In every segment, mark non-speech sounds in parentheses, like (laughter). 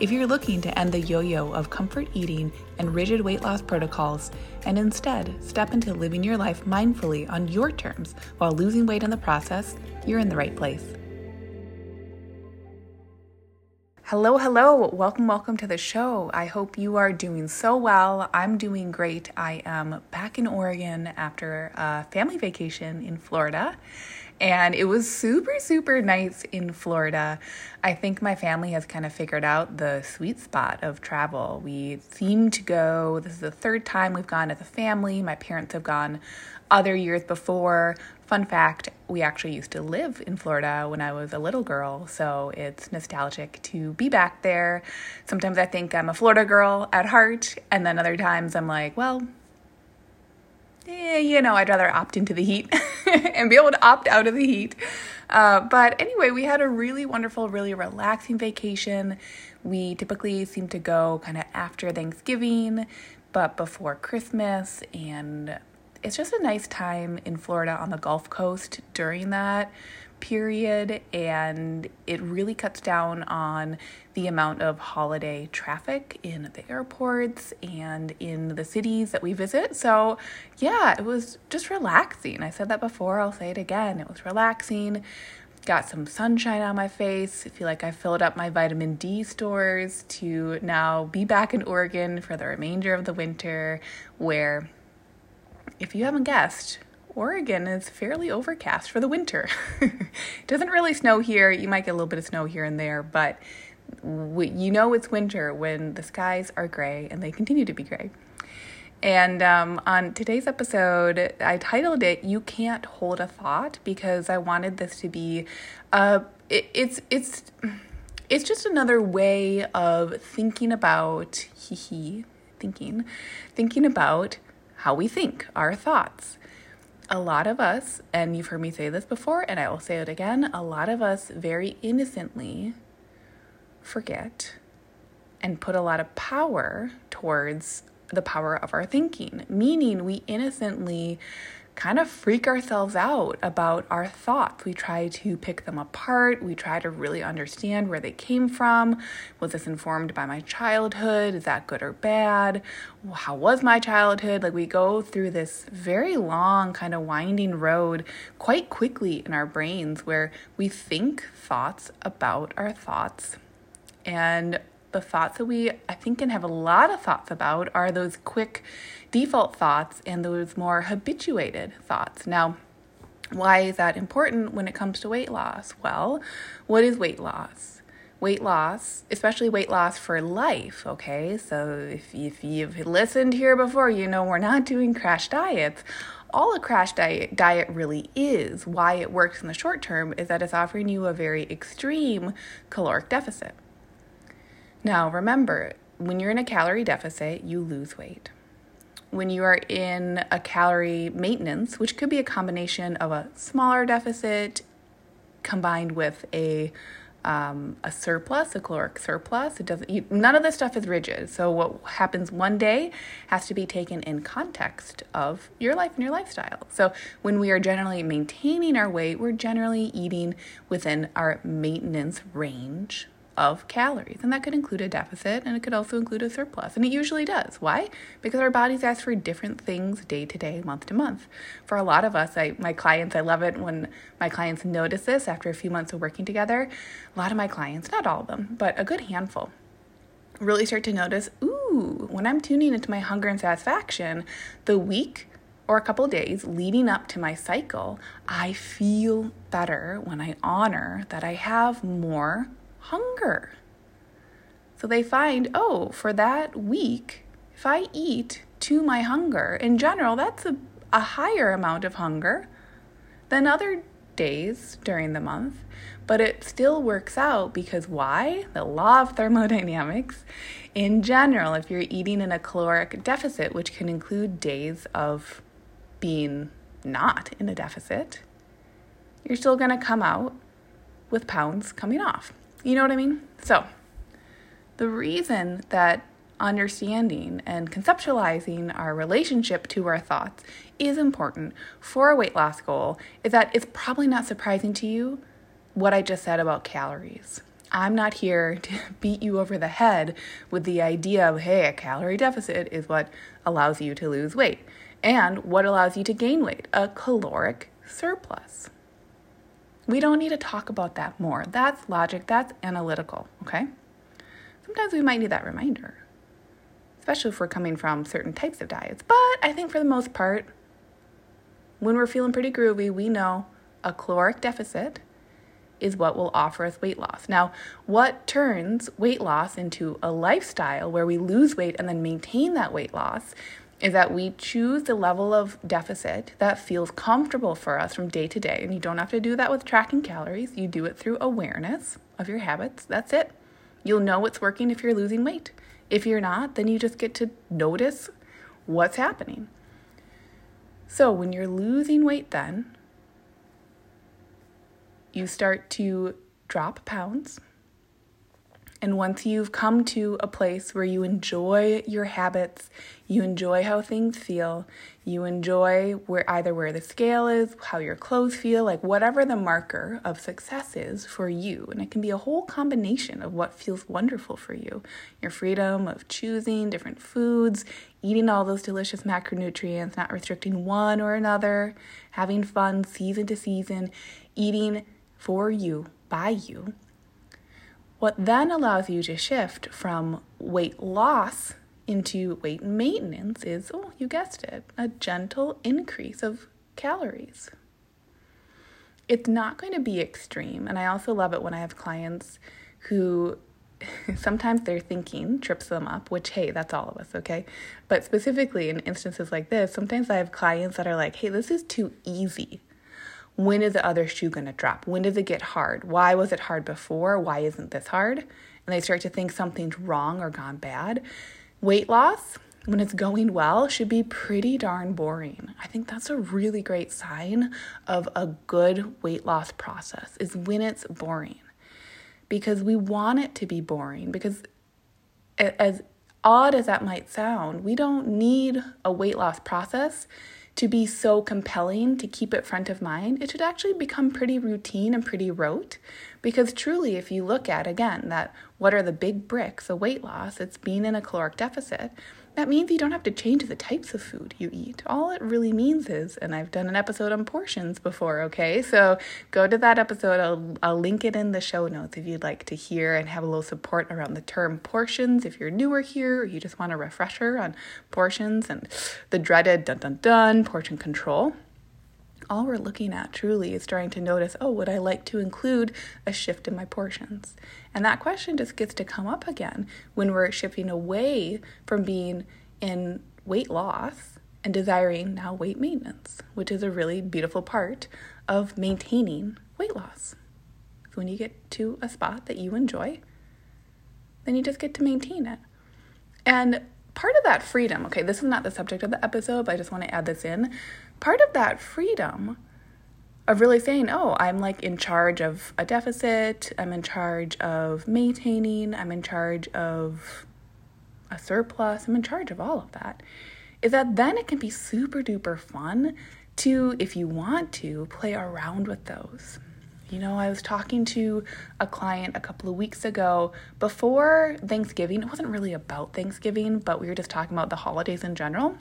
If you're looking to end the yo yo of comfort eating and rigid weight loss protocols and instead step into living your life mindfully on your terms while losing weight in the process, you're in the right place. Hello, hello. Welcome, welcome to the show. I hope you are doing so well. I'm doing great. I am back in Oregon after a family vacation in Florida and it was super, super nice in Florida. I think my family has kind of figured out the sweet spot of travel. We seem to go, this is the third time we've gone as a family. My parents have gone other years before. Fun fact we actually used to live in Florida when I was a little girl, so it's nostalgic to be back there. Sometimes I think I'm a Florida girl at heart, and then other times I'm like, well, eh, you know, I'd rather opt into the heat (laughs) and be able to opt out of the heat. Uh, but anyway, we had a really wonderful, really relaxing vacation. We typically seem to go kind of after Thanksgiving, but before Christmas. And it's just a nice time in Florida on the Gulf Coast during that period and it really cuts down on the amount of holiday traffic in the airports and in the cities that we visit. So, yeah, it was just relaxing. I said that before, I'll say it again. It was relaxing. Got some sunshine on my face. I feel like I filled up my vitamin D stores to now be back in Oregon for the remainder of the winter, where, if you haven't guessed, Oregon is fairly overcast for the winter. it (laughs) doesn't really snow here. You might get a little bit of snow here and there, but we, you know it's winter when the skies are gray and they continue to be gray. And um, on today's episode, I titled it "You Can't Hold a Thought" because I wanted this to be, uh, it, it's it's it's just another way of thinking about hee hee thinking, thinking about how we think, our thoughts a lot of us, and you've heard me say this before, and I will say it again, a lot of us very innocently forget and put a lot of power towards the power of our thinking, meaning we innocently kind of freak ourselves out about our thoughts. We try to pick them apart. We try to really understand where they came from. Was this informed by my childhood? Is that good or bad? How was my childhood? Like we go through this very long, kind of winding road quite quickly in our brains where we think thoughts about our thoughts. And the thoughts that we, I think, can have a lot of thoughts about are those quick default thoughts and those more habituated thoughts. Now, why is that important when it comes to weight loss? Well, what is weight loss? Weight loss, especially weight loss for life, okay? So if, if you've listened here before, you know we're not doing crash diets. All a crash diet, diet really is, why it works in the short term, is that it's offering you a very extreme caloric deficit. Now, remember, when you're in a calorie deficit, you lose weight. When you are in a calorie maintenance, which could be a combination of a smaller deficit combined with a um, a surplus, a caloric surplus. It doesn't. You, none of this stuff is rigid. So what happens one day has to be taken in context of your life and your lifestyle. So when we are generally maintaining our weight, we're generally eating within our maintenance range of calories. And that could include a deficit and it could also include a surplus. And it usually does. Why? Because our bodies ask for different things day to day, month to month. For a lot of us, I, my clients, I love it when my clients notice this after a few months of working together. A lot of my clients, not all of them, but a good handful, really start to notice ooh, when I'm tuning into my hunger and satisfaction, the week or a couple days leading up to my cycle, I feel better when I honor that I have more hunger. So they find, oh, for that week, if I eat to my hunger, in general, that's a, a higher amount of hunger than other days during the month. But it still works out because why? The law of thermodynamics. In general, if you're eating in a caloric deficit, which can include days of being not in a deficit, you're still going to come out with pounds coming off. You know what I mean? So, the reason that understanding and conceptualizing our relationship to our thoughts is important for a weight loss goal is that it's probably not surprising to you what I just said about calories. I'm not here (laughs) to beat you over the head with the idea of, hey, a calorie deficit is what allows you to lose weight and what allows you to gain weight, a caloric surplus. We don't need to talk about that more. That's logic, that's analytical, okay? Sometimes we might need that reminder especially if we're coming from certain types of diets. But I think for the most part, when we're feeling pretty groovy, we know a caloric deficit is what will offer us weight loss. Now, what turns weight loss into a lifestyle where we lose weight and then maintain that weight loss is that we choose the level of deficit that feels comfortable for us from day to day. And you don't have to do that with tracking calories, you do it through awareness of your habits. That's it. You'll know what's working if you're losing weight. If you're not, then you just get to notice what's happening. So when you're losing weight, then you start to drop pounds and once you've come to a place where you enjoy your habits, you enjoy how things feel, you enjoy where either where the scale is, how your clothes feel, like whatever the marker of success is for you. And it can be a whole combination of what feels wonderful for you. Your freedom of choosing different foods, eating all those delicious macronutrients, not restricting one or another, having fun season to season, eating for you, by you what then allows you to shift from weight loss into weight maintenance is, oh, you guessed it, a gentle increase of calories. It's not going to be extreme. And I also love it when I have clients who (laughs) sometimes their thinking trips them up, which, hey, that's all of us, okay? But specifically in instances like this, sometimes I have clients that are like, hey, this is too easy. When is the other shoe going to drop? When does it get hard? Why was it hard before? Why isn't this hard? And they start to think something's wrong or gone bad. Weight loss, when it's going well, should be pretty darn boring. I think that's a really great sign of a good weight loss process is when it's boring. Because we want it to be boring because as odd as that might sound, we don't need a weight loss process to be so compelling to keep it front of mind, it should actually become pretty routine and pretty rote. Because truly, if you look at again that what are the big bricks of weight loss, it's being in a caloric deficit that means you don't have to change the types of food you eat. All it really means is, and I've done an episode on portions before, okay? So go to that episode. I'll, I'll link it in the show notes if you'd like to hear and have a little support around the term portions. If you're newer here or you just want a refresher on portions and the dreaded dun dun dun portion control all we're looking at truly is starting to notice oh, would I like to include a shift in my portions? And that question just gets to come up again when we're shifting away from being in weight loss and desiring now weight maintenance, which is a really beautiful part of maintaining weight loss. So when you get to a spot that you enjoy, then you just get to maintain it. And part of that freedom, okay, this is not the subject of the episode, but I just want to add this in part of that freedom of really saying, oh, I'm like in charge of a deficit, I'm in charge of maintaining, I'm in charge of a surplus, I'm in charge of all of that, is that then it can be super duper fun to, if you want to, play around with those. You know, I was talking to a client a couple of weeks ago before Thanksgiving. It wasn't really about Thanksgiving, but we were just talking about the holidays in general.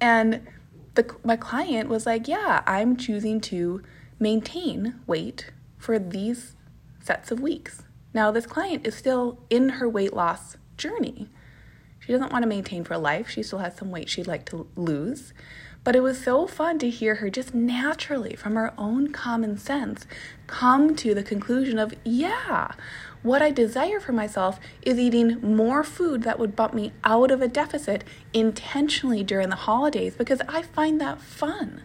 And the, my client was like, Yeah, I'm choosing to maintain weight for these sets of weeks. Now, this client is still in her weight loss journey. She doesn't want to maintain for life. She still has some weight she'd like to lose. But it was so fun to hear her just naturally, from her own common sense, come to the conclusion of, yeah, what I desire for myself is eating more food that would bump me out of a deficit intentionally during the holidays because I find that fun.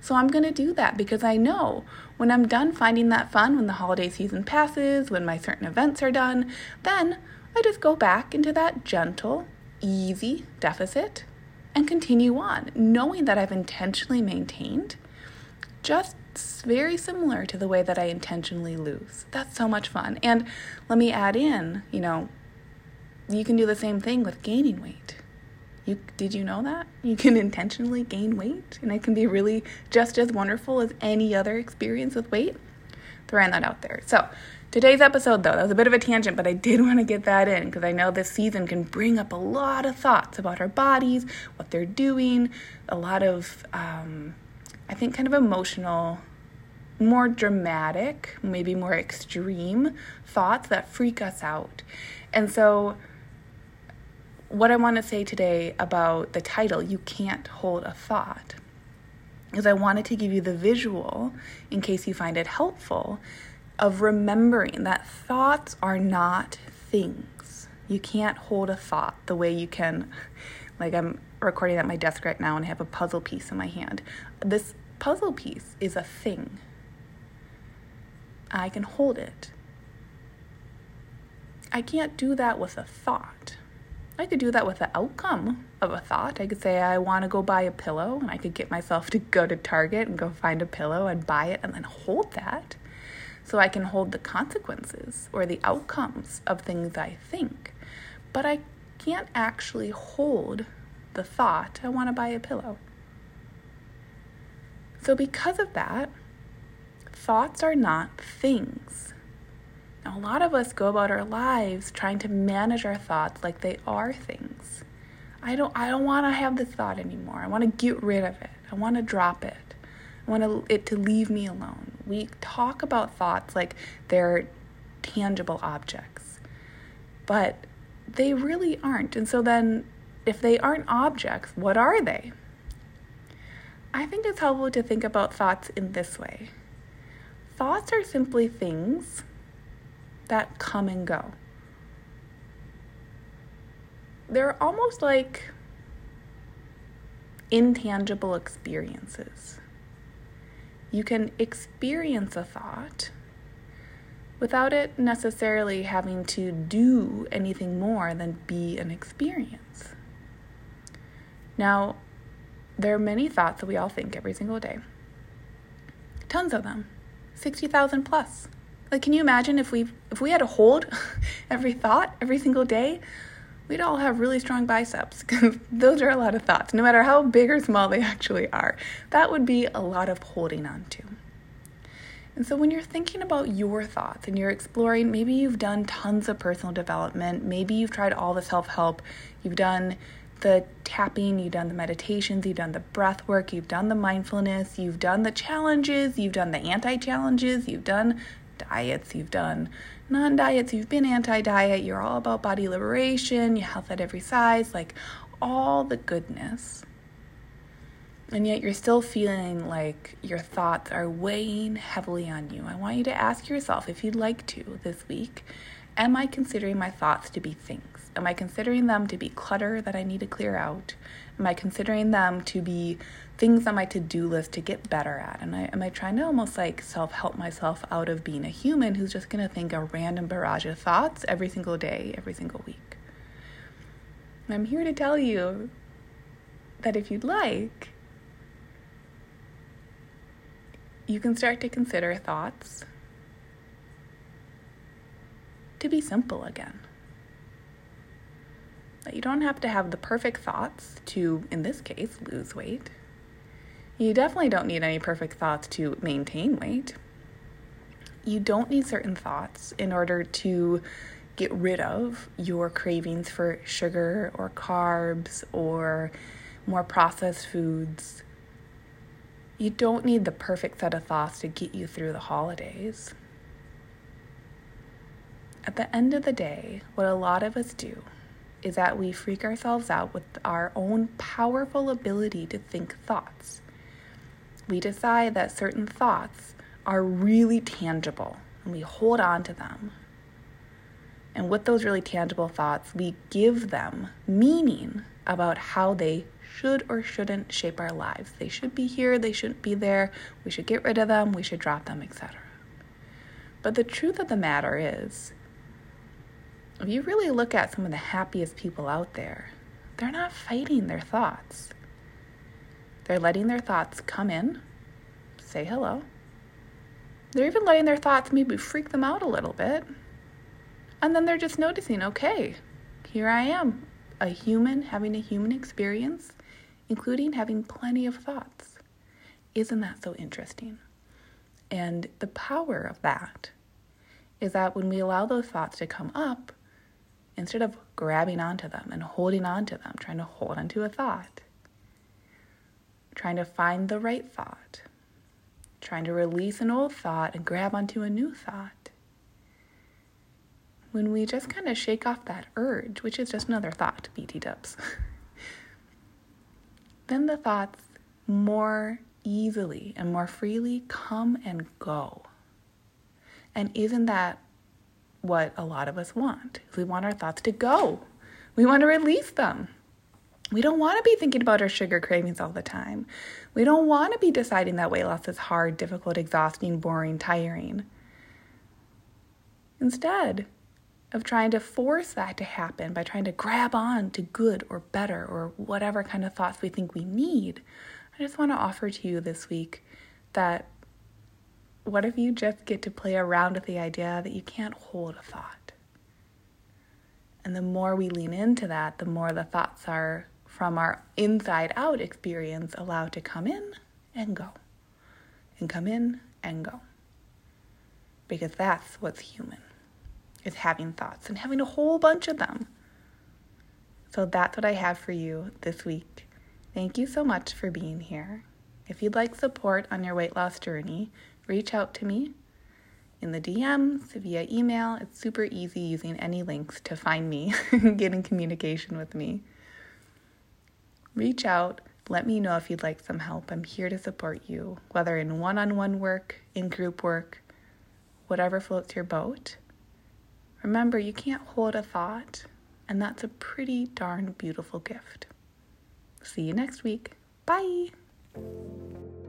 So I'm going to do that because I know when I'm done finding that fun, when the holiday season passes, when my certain events are done, then I just go back into that gentle, easy deficit and continue on, knowing that I've intentionally maintained just very similar to the way that I intentionally lose. That's so much fun. And let me add in, you know, you can do the same thing with gaining weight. You did you know that? You can intentionally gain weight and it can be really just as wonderful as any other experience with weight. Throwing that out there. So, today's episode though, that was a bit of a tangent, but I did (laughs) want to get that in because I know this season can bring up a lot of thoughts about our bodies, what they're doing, a lot of um, I think kind of emotional more dramatic, maybe more extreme thoughts that freak us out. And so what I want to say today about the title, You Can't Hold a Thought, is I wanted to give you the visual, in case you find it helpful, of remembering that thoughts are not things. You can't hold a thought the way you can, like I'm recording at my desk right now and I have a puzzle piece in my hand. This puzzle piece is a thing. I can hold it. I can't do that with a thought. I could do that with the outcome of a thought. I could say, I want to go buy a pillow, and I could get myself to go to Target and go find a pillow and buy it and then hold that. So I can hold the consequences or the outcomes of things I think. But I can't actually hold the thought, I want to buy a pillow. So, because of that, thoughts are not things. Now, a lot of us go about our lives trying to manage our thoughts like they are things. I don't I don't want to have this thought anymore. I want to get rid of it. I want to drop it. I want it to leave me alone. We talk about thoughts like they're tangible objects. But they really aren't. And so then if they aren't objects, what are they? I think it's helpful to think about thoughts in this way. Thoughts are simply things that come and go. They're almost like intangible experiences. You can experience a thought without it necessarily having to do anything more than be an experience. Now, there are many thoughts that we all think every single day. Tons of them. 60,000 plus. Like can you imagine if we if we had to hold (laughs) every thought every single day? We'd all have really strong biceps (laughs) because those are a lot of thoughts, no matter how big or small they (laughs) actually are. That would be a lot of holding on to. And so, when you're thinking about your thoughts and you're exploring, maybe you've done tons of personal development, maybe you've tried all the self help, you've done the tapping, you've done the meditations, you've done the breath work, you've done the mindfulness, you've done the challenges, you've done the anti challenges, you've done diets, you've done non diets, you've been anti diet, you're all about body liberation, you health at every size, like all the goodness. And yet you're still feeling like your thoughts are weighing heavily on you. I want you to ask yourself if you'd like to this week Am I considering my thoughts to be things? Am I considering them to be clutter that I need to clear out? Am I considering them to be things on my to do list to get better at? And I, am I trying to almost like self help myself out of being a human who's just going to think a random barrage of thoughts every single day, every single week? And I'm here to tell you that if you'd like, you can start to consider thoughts to be simple again. That you don't have to have the perfect thoughts to, in this case, lose weight. You definitely don't need any perfect thoughts to maintain weight. You don't need certain thoughts in order to get rid of your cravings for sugar or carbs or more processed foods. You don't need the perfect set of thoughts to get you through the holidays. At the end of the day, what a lot of us do is that we freak ourselves out with our own powerful ability to think thoughts. We decide that certain thoughts are really tangible and we hold on to them. And with those really tangible thoughts, we give them meaning about how they should or shouldn't shape our lives. They should be here, they shouldn't be there, we should get rid of them, we should drop them, etc. But the truth of the matter is, if you really look at some of the happiest people out there, they're not fighting their thoughts. They're letting their thoughts come in, say hello. They're even letting their thoughts maybe freak them out a little bit. And then they're just noticing, okay, here I am, a human having a human experience, including having plenty of thoughts. Isn't that so interesting? And the power of that is that when we allow those thoughts to come up, instead of grabbing onto them and holding onto them, trying to hold onto a thought, trying to find the right thought, trying to release an old thought and grab onto a new thought. When we just kind of shake off that urge, which is just another thought, BT dubs, (laughs) then the thoughts more easily and more freely come and go. And isn't that what a lot of us want? We want our thoughts to go. We want to release them. We don't want to be thinking about our sugar cravings all the time. We don't want to be deciding that weight loss is hard, difficult, exhausting, boring, tiring. Instead of trying to force that to happen by trying to grab on to good or better or whatever kind of thoughts we think we need, I just want to offer to you this week that what if you just get to play around with the idea that you can't hold a thought? And the more we lean into that, the more the thoughts are from our inside out experience allowed to come in and go, and come in and go. Because that's what's human, is having thoughts and having a whole bunch of them. So that's what I have for you this week. Thank you so much for being here. If you'd like support on your weight loss journey, reach out to me in the DMs via email. It's super easy using any links to find me (laughs) get in communication with me. Reach out, let me know if you'd like some help. I'm here to support you, whether in one on one work, in group work, whatever floats your boat. Remember, you can't hold a thought, and that's a pretty darn beautiful gift. See you next week. Bye.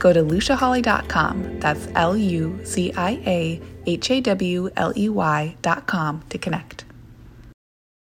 go to luciahawley.com. That's L U C I A H A W L E Y.com to connect.